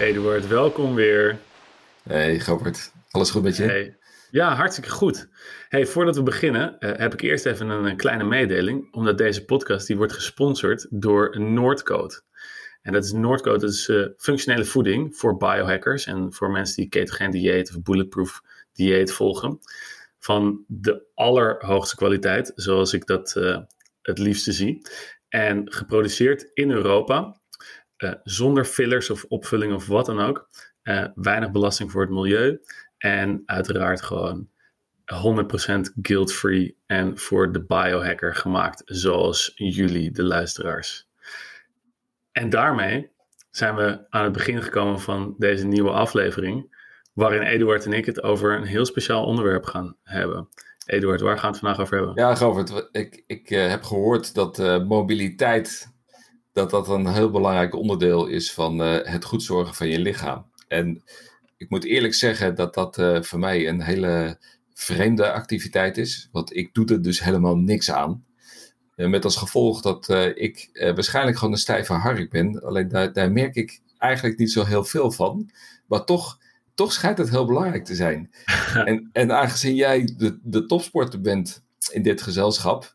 Eduard, welkom weer. Hey Gobert, alles goed met je? Hey. Ja, hartstikke goed. Hey, voordat we beginnen uh, heb ik eerst even een, een, kleine mededeling, omdat deze podcast die wordt gesponsord door Noordcode. En dat is Noordcode, dat is uh, functionele voeding voor biohackers en voor mensen die ketogeen dieet of bulletproof dieet volgen. Van de allerhoogste kwaliteit, zoals ik dat uh, het liefste zie. En geproduceerd in Europa. Uh, zonder fillers of opvulling of wat dan ook. Uh, weinig belasting voor het milieu. En uiteraard gewoon 100% guilt-free en voor de biohacker gemaakt, zoals jullie, de luisteraars. En daarmee zijn we aan het begin gekomen van deze nieuwe aflevering, waarin Eduard en ik het over een heel speciaal onderwerp gaan hebben. Eduard, waar gaan we het vandaag over hebben? Ja, Govert, ik, ik uh, heb gehoord dat uh, mobiliteit dat dat een heel belangrijk onderdeel is van uh, het goed zorgen van je lichaam. En ik moet eerlijk zeggen dat dat uh, voor mij een hele vreemde activiteit is. Want ik doe er dus helemaal niks aan. Uh, met als gevolg dat ik waarschijnlijk gewoon een stijve hark ben. Alleen daar, daar merk ik eigenlijk niet zo heel veel van. Maar toch, toch schijnt het heel belangrijk te zijn. en, en aangezien jij de, de topsporter bent in dit gezelschap,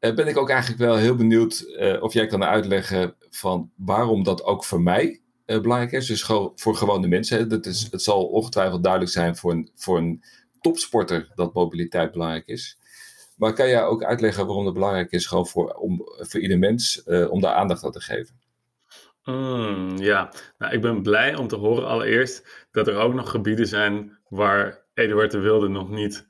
ben ik ook eigenlijk wel heel benieuwd uh, of jij kan uitleggen van waarom dat ook voor mij uh, belangrijk is. Dus voor gewone mensen. Dat is, het zal ongetwijfeld duidelijk zijn voor een, voor een topsporter dat mobiliteit belangrijk is. Maar kan jij ook uitleggen waarom het belangrijk is gewoon voor, om, voor ieder mens om daar aandacht aan te geven? Mm, ja, nou, ik ben blij om te horen allereerst dat er ook nog gebieden zijn waar Eduard de Wilde nog niet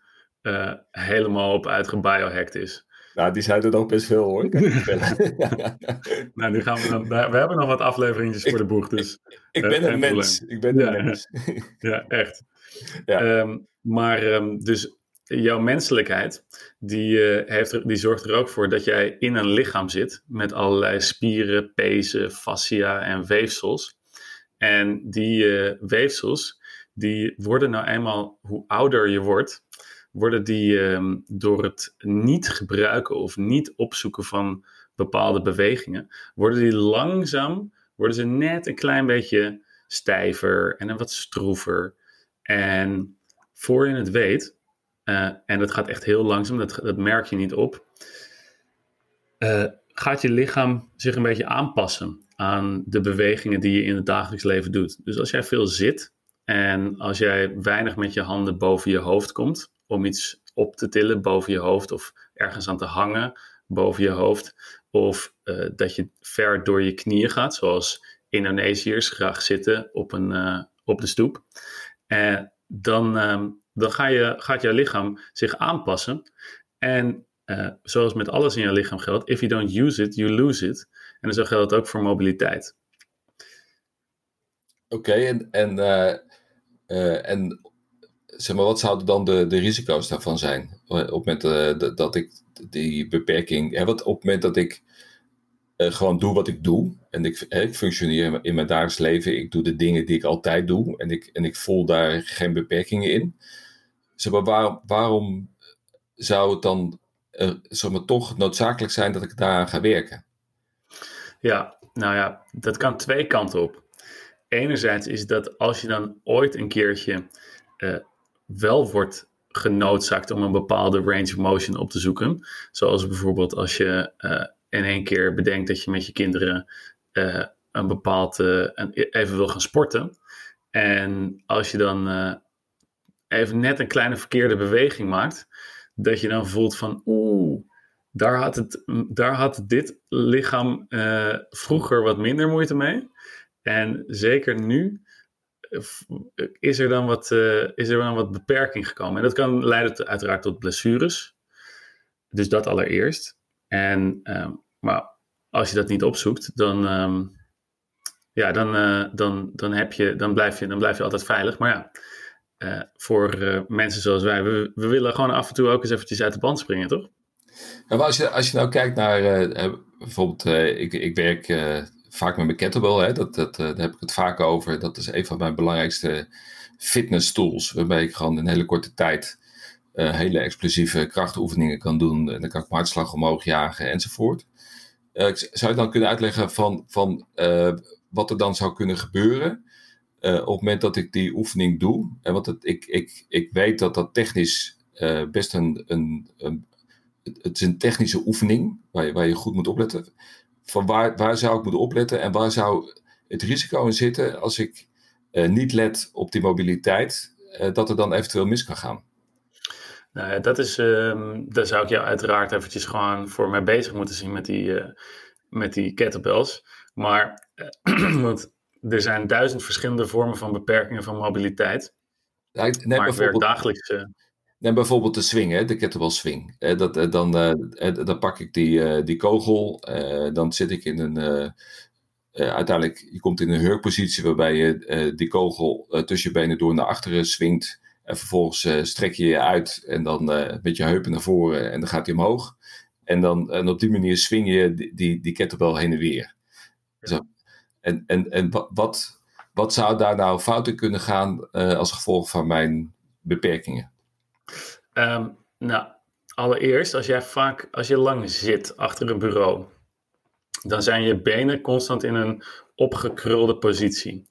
helemaal op uitgebiohacked is. Nou, die zijn er nog best veel hoor. nou, nu gaan we dan. We hebben nog wat afleveringetjes voor de boeg. Dus, ik, ik ben een mens. Ik ben een ja, mens. ja, echt. Ja. Um, maar um, dus jouw menselijkheid, die, uh, heeft, die zorgt er ook voor dat jij in een lichaam zit met allerlei spieren, pezen, fascia en weefsels. En die uh, weefsels, die worden nou eenmaal, hoe ouder je wordt, worden die um, door het niet gebruiken of niet opzoeken van bepaalde bewegingen, worden die langzaam, worden ze net een klein beetje stijver en een wat stroever. En voor je het weet, uh, en dat gaat echt heel langzaam, dat, dat merk je niet op, uh, gaat je lichaam zich een beetje aanpassen aan de bewegingen die je in het dagelijks leven doet. Dus als jij veel zit en als jij weinig met je handen boven je hoofd komt, om iets op te tillen boven je hoofd of ergens aan te hangen boven je hoofd. Of uh, dat je ver door je knieën gaat, zoals Indonesiërs graag zitten op, een, uh, op de stoep. En dan, uh, dan ga je, gaat je lichaam zich aanpassen. En uh, zoals met alles in je lichaam geldt, if you don't use it, you lose it. En zo geldt het ook voor mobiliteit. Oké, en, en, en zeg maar, wat zouden dan de, de risico's daarvan zijn? Op het moment uh, dat ik die beperking, hè, wat op het moment dat ik uh, gewoon doe wat ik doe en ik, ik functioneer in mijn dagelijks leven, ik doe de dingen die ik altijd doe en ik, en ik voel daar geen beperkingen in. Zeg maar, waar, waarom zou het dan zeg maar, toch noodzakelijk zijn dat ik daaraan ga werken? Ja, nou ja, dat kan twee kanten op. Enerzijds is dat als je dan ooit een keertje wel wordt genoodzaakt om een bepaalde range of motion op te zoeken. Zoals bijvoorbeeld als je uh, in één keer bedenkt dat je met je kinderen uh, een bepaald uh, even wil gaan sporten. En als je dan even net een kleine verkeerde beweging maakt, dat je dan voelt van oeh, daar had, het, daar had dit lichaam vroeger wat minder moeite mee. En zeker nu is er dan wat, uh, is er dan wat beperking gekomen. En dat kan leiden uiteraard tot blessures. Dus dat allereerst. En, uh, maar als je dat niet opzoekt, dan, um, ja, dan, uh, dan, dan, heb je, dan, blijf je, dan blijf je altijd veilig. Maar ja, voor mensen zoals wij, we, we, willen gewoon af en toe ook eens eventjes uit de band springen, toch? Maar als, je, als je nou kijkt naar bijvoorbeeld, ik, ik werk vaak met mijn kettlebell, hè, dat, dat, uh, daar heb ik het vaak over. Dat is een van mijn belangrijkste fitness tools. Waarbij ik gewoon in een hele korte tijd uh, hele explosieve krachtoefeningen kan doen. En dan kan ik mijn omhoog jagen enzovoort. Uh, zou je dan kunnen uitleggen van, van wat er dan zou kunnen gebeuren op het moment dat ik die oefening doe. En want het, ik, ik, ik weet dat dat technisch best een, een, een, Het is een technische oefening waar je, waar je goed moet opletten. Van waar, waar zou ik moeten opletten en waar zou het risico in zitten als ik niet let op die mobiliteit, dat er dan eventueel mis kan gaan? Nou ja, dat is, um, daar zou ik jou uiteraard eventjes gewoon voor mij bezig moeten zien met die, uh, met die kettlebells. Maar, want er zijn duizend verschillende vormen van beperkingen van mobiliteit. Ja, maar ik werk dagelijks... Uh, neem bijvoorbeeld de swing, hè, de kettlebell swing. dat, dan, dan pak ik die, die kogel, dan zit ik in een... uiteindelijk, je komt in een hurkpositie waarbij je die kogel tussen je benen door naar achteren swingt. En vervolgens uh, strek je je uit en dan uh, met je heupen naar voren en dan gaat hij omhoog. En, dan, en op die manier swing je die, die, kettlebell heen en weer. Zo. En, en, en wat, wat zou daar nou fout in kunnen gaan uh, als gevolg van mijn beperkingen? Um, nou, allereerst, als jij vaak, als je lang zit achter een bureau, dan zijn je benen constant in een opgekrulde positie.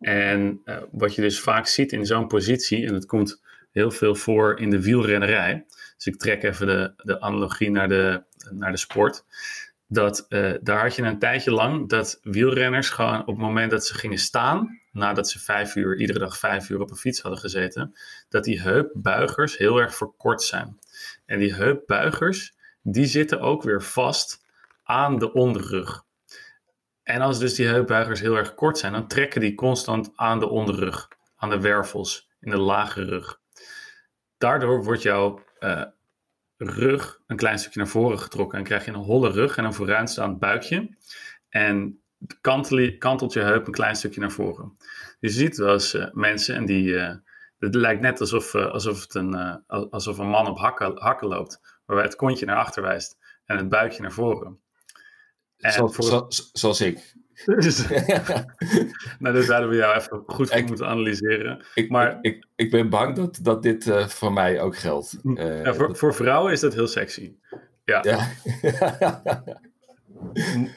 En uh, wat je dus vaak ziet in zo'n positie, en het komt heel veel voor in de wielrennerij. Dus ik trek even de, de analogie naar de, naar de sport. Dat uh, daar had je een tijdje lang dat wielrenners gewoon op het moment dat ze gingen staan, nadat ze vijf uur, iedere dag vijf uur op een fiets hadden gezeten, dat die heupbuigers heel erg verkort zijn. En die heupbuigers, die zitten ook weer vast aan de onderrug. En als dus die heupbuigers heel erg kort zijn, dan trekken die constant aan de onderrug, aan de wervels, in de lage rug. Daardoor wordt jouw uh, rug een klein stukje naar voren getrokken en krijg je een holle rug en een vooruitstaand buikje. En kantelt, kantelt je heup een klein stukje naar voren. Je ziet wel eens uh, mensen en die. Uh, het lijkt net alsof, alsof, het een, alsof een man op hakken, hakken loopt, waarbij het kontje naar achter wijst en het buikje naar voren. Zoals, zoals ik. nou, dat zouden we jou even goed ik, moeten analyseren. Ik, maar, ik, ik ben bang dat, dat dit uh, voor mij ook geldt. Uh, ja, voor, voor vrouwen is dat heel sexy. Ja. ja.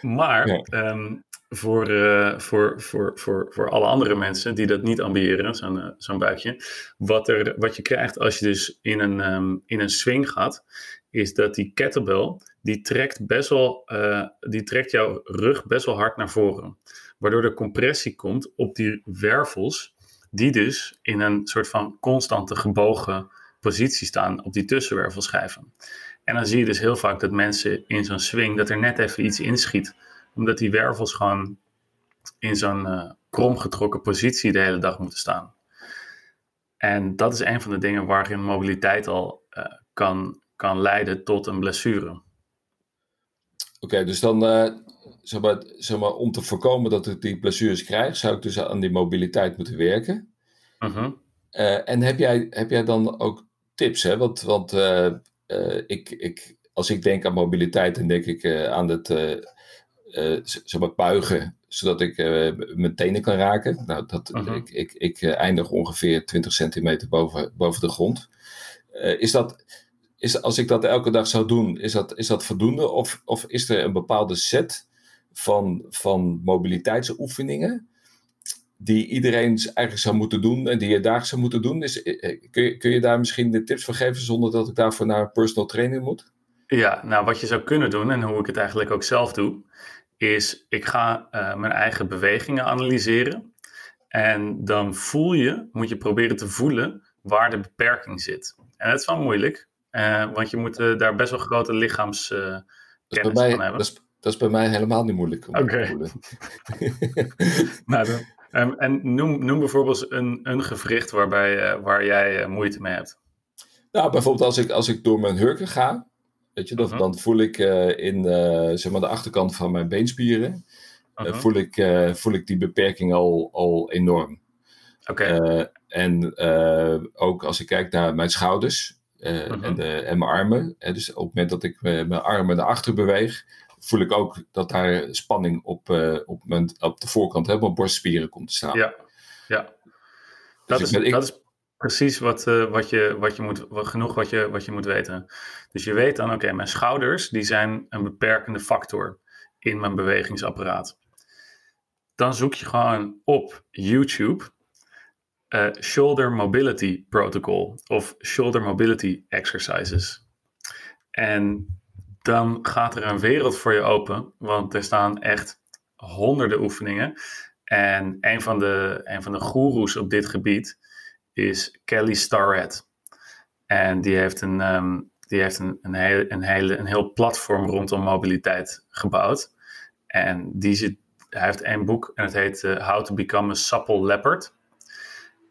maar ja. Um, voor, uh, voor, voor, voor, voor alle andere mensen die dat niet ambiëren, zo'n zo'n buikje. Wat, er, wat je krijgt als je dus in een, um, in een swing gaat, is dat die kettlebell, die trekt best wel, uh, die trekt jouw rug best wel hard naar voren. Waardoor er compressie komt op die wervels, die dus in een soort van constante gebogen positie staan op die tussenwervelschijven. En dan zie je dus heel vaak dat mensen in zo'n swing, dat er net even iets inschiet. Omdat die wervels gewoon in zo'n uh, kromgetrokken positie de hele dag moeten staan. En dat is een van de dingen waarin mobiliteit al uh, kan kan leiden tot een blessure. Oké, dus dan, uh, zeg maar, zeg maar, om te voorkomen dat ik die blessures krijg, zou ik dus aan die mobiliteit moeten werken. Uh-huh. Uh, en heb jij, heb jij dan ook tips? Hè? Want, want ik, ik, als ik denk aan mobiliteit, dan denk ik aan het zeg maar, buigen, zodat ik mijn tenen kan raken. Nou, dat, uh-huh. ik, ik, ik eindig ongeveer 20 centimeter boven, boven de grond. is dat is, als ik dat elke dag zou doen, is dat, is dat voldoende? Of, of is er een bepaalde set van, van mobiliteitsoefeningen die iedereen eigenlijk zou moeten doen en die je dagelijks zou moeten doen? Is, eh, eh, kun, je, kun je daar misschien de tips voor geven zonder dat ik daarvoor naar een personal trainer moet? Ja, nou wat je zou kunnen doen en hoe ik het eigenlijk ook zelf doe, is ik ga uh, mijn eigen bewegingen analyseren. En dan voel je, moet je proberen te voelen waar de beperking zit. En dat is wel moeilijk, uh, want je moet uh, daar best wel grote lichaamskennis van hebben. Dat is, dat is, bij mij helemaal niet moeilijk. Oké. Okay. nou, um, en noem, noem bijvoorbeeld een, een gewricht waarbij, waar jij moeite mee hebt. Nou, bijvoorbeeld als ik, als ik door mijn hurken ga, weet je, dat, -huh. dan voel ik in zeg maar de achterkant van mijn beenspieren, -huh. voel, ik, voel ik die beperking al, al enorm. Oké. Okay. en ook als ik kijk naar mijn schouders, en, de, en, mijn armen. Uh, dus op het moment dat ik mijn armen naar achter beweeg, voel ik ook dat daar spanning op, op, mijn, op de voorkant, hè, mijn borstspieren komt te staan. Ja, ja. Dat, dus is, ik, dat is precies wat, wat, je, wat je moet, genoeg wat je, wat je moet weten. Dus je weet dan, oké, mijn schouders die zijn een beperkende factor in mijn bewegingsapparaat. dan zoek je gewoon op YouTube uh, Shoulder Mobility Protocol of Shoulder Mobility Exercises. En dan gaat er een wereld voor je open, want er staan echt honderden oefeningen. En een van de, een van de goeroes op dit gebied is Kelly Starrett. En die heeft een, um, die heeft een, een, hele, een, hele, een heel platform rondom mobiliteit gebouwd. En die zit, hij heeft één boek en het heet uh, How to Become a Supple Leopard.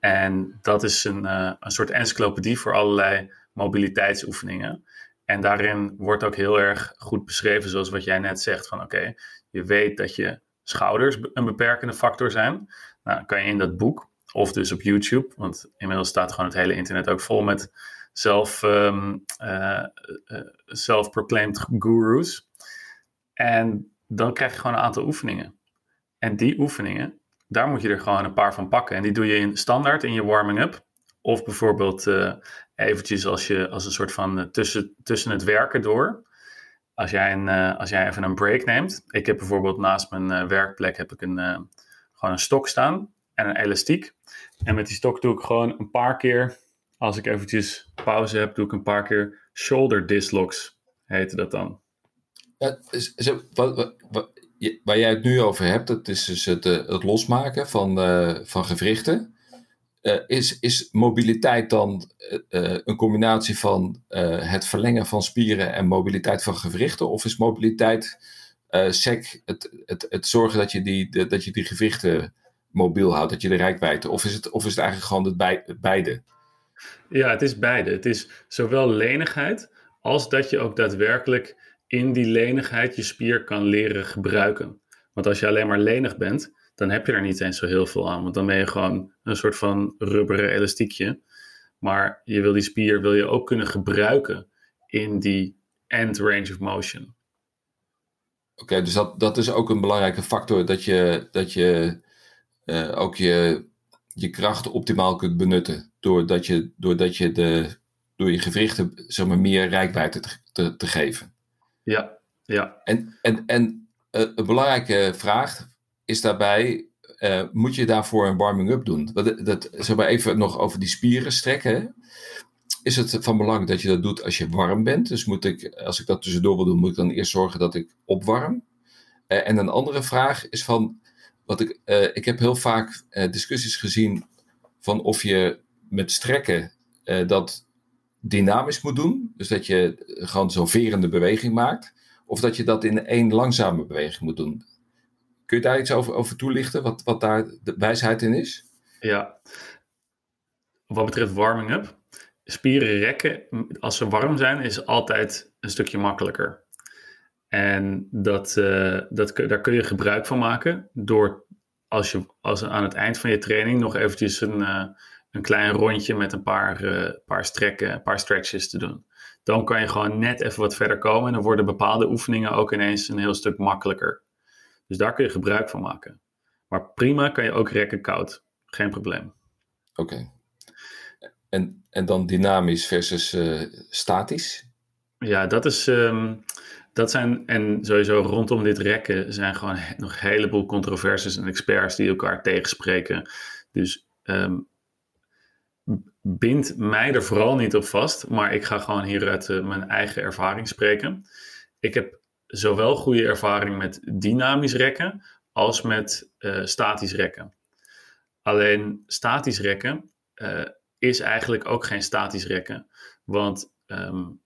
En dat is een, uh, een soort encyclopedie voor allerlei mobiliteitsoefeningen. En daarin wordt ook heel erg goed beschreven, zoals wat jij net zegt: van oké, je weet dat je schouders een beperkende factor zijn. Nou, kan je in dat boek of dus op YouTube, want inmiddels staat gewoon het hele internet ook vol met zelf, um, uh, self-proclaimed gurus. En dan krijg je gewoon een aantal oefeningen. En die oefeningen, daar moet je er gewoon een paar van pakken. En die doe je in standaard in je warming-up. Of bijvoorbeeld uh, eventjes als, je, als een soort van tussen, tussen het werken door. Als jij, een, als jij even een break neemt. Ik heb bijvoorbeeld naast mijn werkplek heb ik een, gewoon een stok staan en een elastiek. En met die stok doe ik gewoon een paar keer, als ik eventjes pauze heb, doe ik een paar keer shoulder dislocks, heette dat dan. Ja, zo, wat, wat, waar jij het nu over hebt, dat is dus het, eh, het losmaken van, uh, van gewrichten. Uh, is, is mobiliteit dan een combinatie van het verlengen van spieren en mobiliteit van gewrichten? Of is mobiliteit sec het, het, het zorgen dat je die, dat je die gewrichten mobiel houdt, dat je de rijkwijde? Of is het, of is het eigenlijk gewoon het, bij, beide? Ja, het is beide. Het is zowel lenigheid als dat je ook daadwerkelijk in die lenigheid je spier kan leren gebruiken. Want als je alleen maar lenig bent, dan heb je er niet eens zo heel veel aan. Want dan ben je gewoon een soort van rubberen elastiekje. Maar je wil die spier wil je ook kunnen gebruiken in die end range of motion. Oké, dus dat, dat is ook een belangrijke factor dat je, dat je uh, ook je, je krachten optimaal kunt benutten. Doordat je, doordat je de, door je gewrichten zeg maar, meer rijkwijde te, te, te geven. Ja, ja. En, en, en uh, een belangrijke vraag is daarbij, uh, moet je daarvoor een warming-up doen? Dat, dat, zeg maar even nog over die spieren strekken. Is het van belang dat je dat doet als je warm bent? Dus moet ik, als ik dat tussendoor wil doen, moet ik dan eerst zorgen dat ik opwarm? Uh, en een andere vraag is van, wat ik, uh, ik heb heel vaak uh, discussies gezien van of je met strekken uh, dat dynamisch moet doen. Dus dat je gewoon zo'n verende beweging maakt. Of dat je dat in één langzame beweging moet doen. Kun je daar iets over, over toelichten? Wat, wat daar de wijsheid in is? Ja. Wat betreft warming-up. Spieren rekken, als ze warm zijn, is altijd een stukje makkelijker. En dat, uh, dat, daar kun je gebruik van maken door als je als aan het eind van je training nog eventjes een, uh, een klein rondje met een paar, uh, paar strekken, een paar stretches te doen. Dan kan je gewoon net even wat verder komen en dan worden bepaalde oefeningen ook ineens een heel stuk makkelijker. Dus daar kun je gebruik van maken. Maar prima kan je ook rekken koud. Geen probleem. Oké. Okay. En, en dan dynamisch versus statisch? Ja, dat is. Um, dat zijn, en sowieso rondom dit rekken zijn gewoon nog een heleboel controversies en experts die elkaar tegenspreken. Dus um, bind mij er vooral niet op vast, maar ik ga gewoon hieruit uh, mijn eigen ervaring spreken. Ik heb zowel goede ervaring met dynamisch rekken als met uh, statisch rekken. Alleen statisch rekken uh, is eigenlijk ook geen statisch rekken, want um,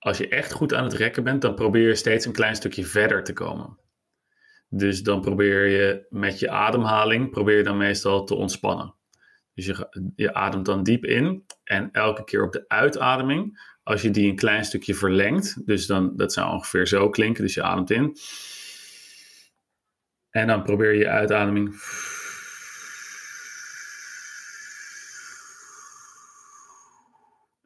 als je echt goed aan het rekken bent, dan probeer je steeds een klein stukje verder te komen. Dus dan probeer je met je ademhaling, probeer je dan meestal te ontspannen. Dus je, je ademt dan diep in en elke keer op de uitademing, als je die een klein stukje verlengt, dus dan, dat zou ongeveer zo klinken, dus je ademt in. En dan probeer je je uitademing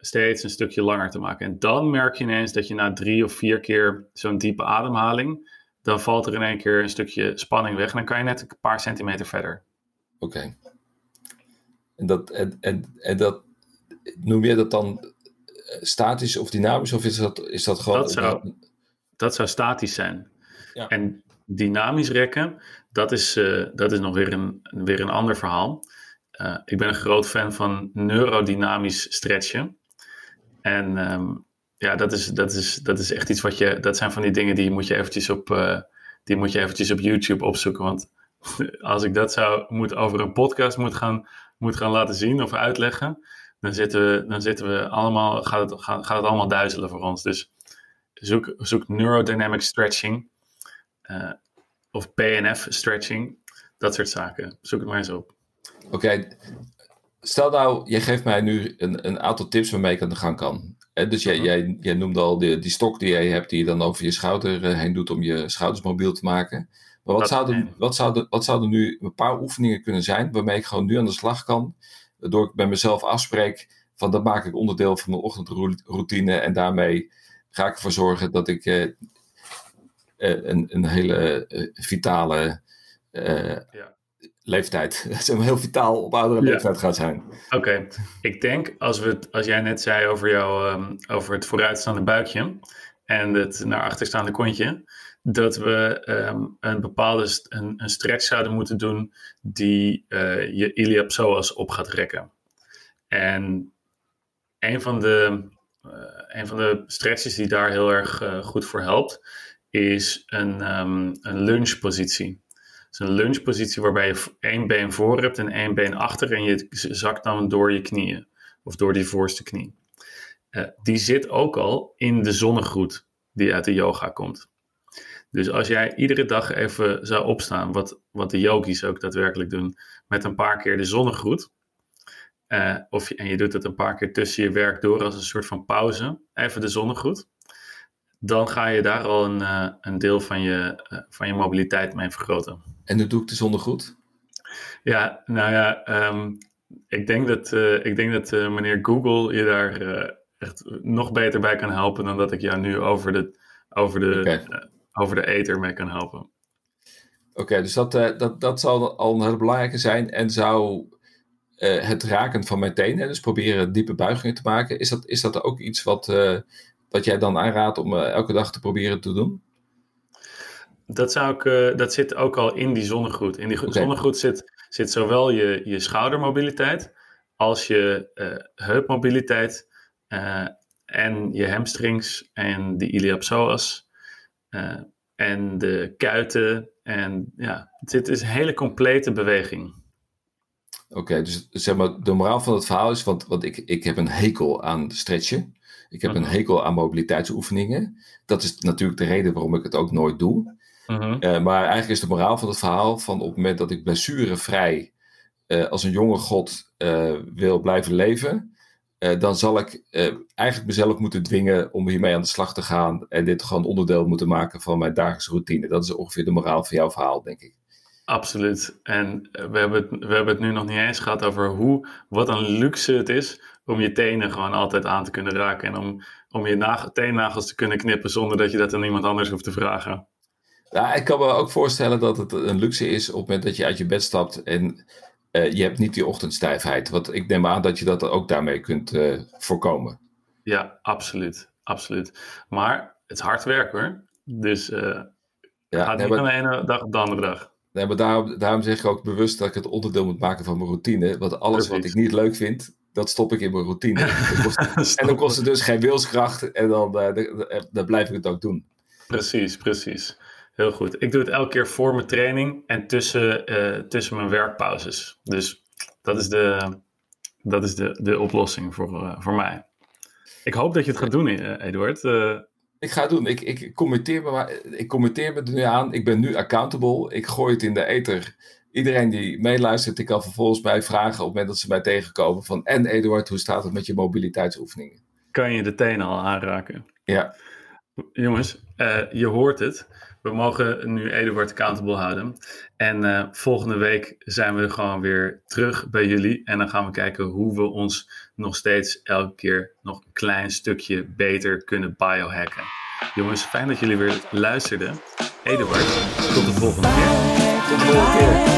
steeds een stukje langer te maken. En dan merk je ineens dat je na drie of vier keer zo'n diepe ademhaling, dan valt er in één keer een stukje spanning weg. En dan kan je net een paar centimeter verder. Oké. En, dat, en, en, en dat, noem je dat dan eh, statisch of dynamisch? Of is dat, is dat gewoon... Dat zou, dat zou statisch zijn. Ja. En dynamisch rekken, dat is, uh, dat is nog weer een, weer een ander verhaal. Uh, ik ben een groot fan van neurodynamisch stretchen. En um, ja, dat is, dat, is, dat is echt iets wat je. Dat zijn van die dingen die moet je eventjes op, uh, die moet je eventjes op YouTube opzoeken. Want als ik dat zou moet over een podcast moet gaan, moet gaan laten zien of uitleggen, dan zitten we, dan zitten we allemaal, gaat het, gaat, gaat het allemaal duizelen voor ons. Dus zoek, zoek neurodynamic stretching uh, of PNF stretching, dat soort zaken. Zoek het maar eens op. Oké, stel nou, jij geeft mij nu een, een aantal tips waarmee ik aan de gang kan. dus jij, mhm. jij, jij noemde al die, die stok die jij hebt, die je dan over je schouder eh, heen doet om je schouders mobiel te maken. Maar wat zouden, wat, zouden, wat zouden nu een paar oefeningen kunnen zijn waarmee ik gewoon nu aan de slag kan? Waardoor ik bij mezelf afspreek van dat maak ik onderdeel van mijn ochtendroutine en daarmee ga ik ervoor zorgen dat ik eh, eh, een, een hele vitale ja leeftijd. Dat is een heel vitaal op oudere leeftijd gaat zijn. Oké, ik denk als, we als jij net zei over, jou, um, over het vooruitstaande buikje en het naar achterstaande kontje, dat we um, een bepaalde een, een stretch zouden moeten doen die uh, je iliopsoas op gaat rekken. En een van de, uh, een van de stretches die daar heel erg uh, goed voor helpt, is een, um, een lungepositie is een lungepositie waarbij je één been voor hebt en één been achter en je zakt dan door je knieën of door die voorste knie. Uh, die zit ook al in de zonnegroet die uit de yoga komt. Dus als jij iedere dag even zou opstaan, wat, wat de yogis ook daadwerkelijk doen, met een paar keer de zonnegroet, uh, of je, en je doet het een paar keer tussen je werk door als een soort van pauze, even de zonnegroet, dan ga je daar al een, uh, een deel van je, van je mobiliteit mee vergroten. En hoe doe ik de zonde goed? Ja, nou ja, um, ik denk dat, uh, ik denk dat meneer Google je daar echt nog beter bij kan helpen dan dat ik jou nu over de, over de, okay. over de ether mee kan helpen. Oké, okay, dus dat, dat, dat zal al een hele belangrijke zijn. En zou het raken van mijn tenen, dus proberen diepe buigingen te maken, is dat, is dat ook iets wat, wat jij dan aanraadt om elke dag te proberen te doen? Dat, zou ik, uh, dat zit ook al in die zonnegroet. In die okay. zonnegroet zit, zit zowel je, je schoudermobiliteit als je uh, heupmobiliteit uh, en je hamstrings en de iliopsoas en de kuiten. En ja, het is een hele complete beweging. Oké, okay, dus zeg maar, de moraal van het verhaal is, want, want ik, ik heb een hekel aan stretchen. Ik heb een hekel aan mobiliteitsoefeningen. Dat is natuurlijk de reden waarom ik het ook nooit doe. Uh-huh. Uh, maar eigenlijk is de moraal van het verhaal van op het moment dat ik blessurevrij uh, als een jonge god uh, wil blijven leven, dan zal ik eigenlijk mezelf moeten dwingen om hiermee aan de slag te gaan en dit gewoon onderdeel moeten maken van mijn dagelijkse routine. Dat is ongeveer de moraal van jouw verhaal, denk ik. Absoluut. En we hebben, het, we hebben het nu nog niet eens gehad over hoe, wat een luxe het is om je tenen gewoon altijd aan te kunnen raken en om, om je nagel, teennagels te kunnen knippen zonder dat je dat aan iemand anders hoeft te vragen. Ja, ik kan me ook voorstellen dat het een luxe is op het moment dat je uit je bed stapt en uh, je hebt niet die ochtendstijfheid. Want ik neem aan dat je dat ook daarmee kunt uh, voorkomen. Ja, absoluut. Absoluut. Maar het is hard werk hoor. Dus uh, ja, gaat niet van de ene dag op de andere dag. Nee, maar daarom, daarom zeg ik ook bewust dat ik het onderdeel moet maken van mijn routine. Want alles Precies. wat ik niet leuk vind, dat stop ik in mijn routine. en dan kost het dus geen wilskracht en dan, dan blijf ik het ook doen. Precies, precies. Heel goed. Ik doe het elke keer voor mijn training en tussen, uh, tussen mijn werkpauzes. Dus dat is de, dat is de, de oplossing voor, uh, voor mij. Ik hoop dat je het gaat doen, Eduard. Ik ga het doen. Ik, ik, commenteer me maar, ik commenteer me er nu aan. Ik ben nu accountable. Ik gooi het in de ether. Iedereen die meeluistert, ik kan vervolgens mij vragen op het moment dat ze mij tegenkomen van... En Eduard, hoe staat het met je mobiliteitsoefeningen? Kan je de tenen al aanraken? Ja. Jongens, je hoort het. We mogen nu Eduard accountable houden. En uh, volgende week zijn we gewoon weer terug bij jullie. En dan gaan we kijken hoe we ons nog steeds elke keer nog een klein stukje beter kunnen biohacken. Jongens, fijn dat jullie weer luisterden. Eduard, tot de volgende keer. Tot de volgende keer.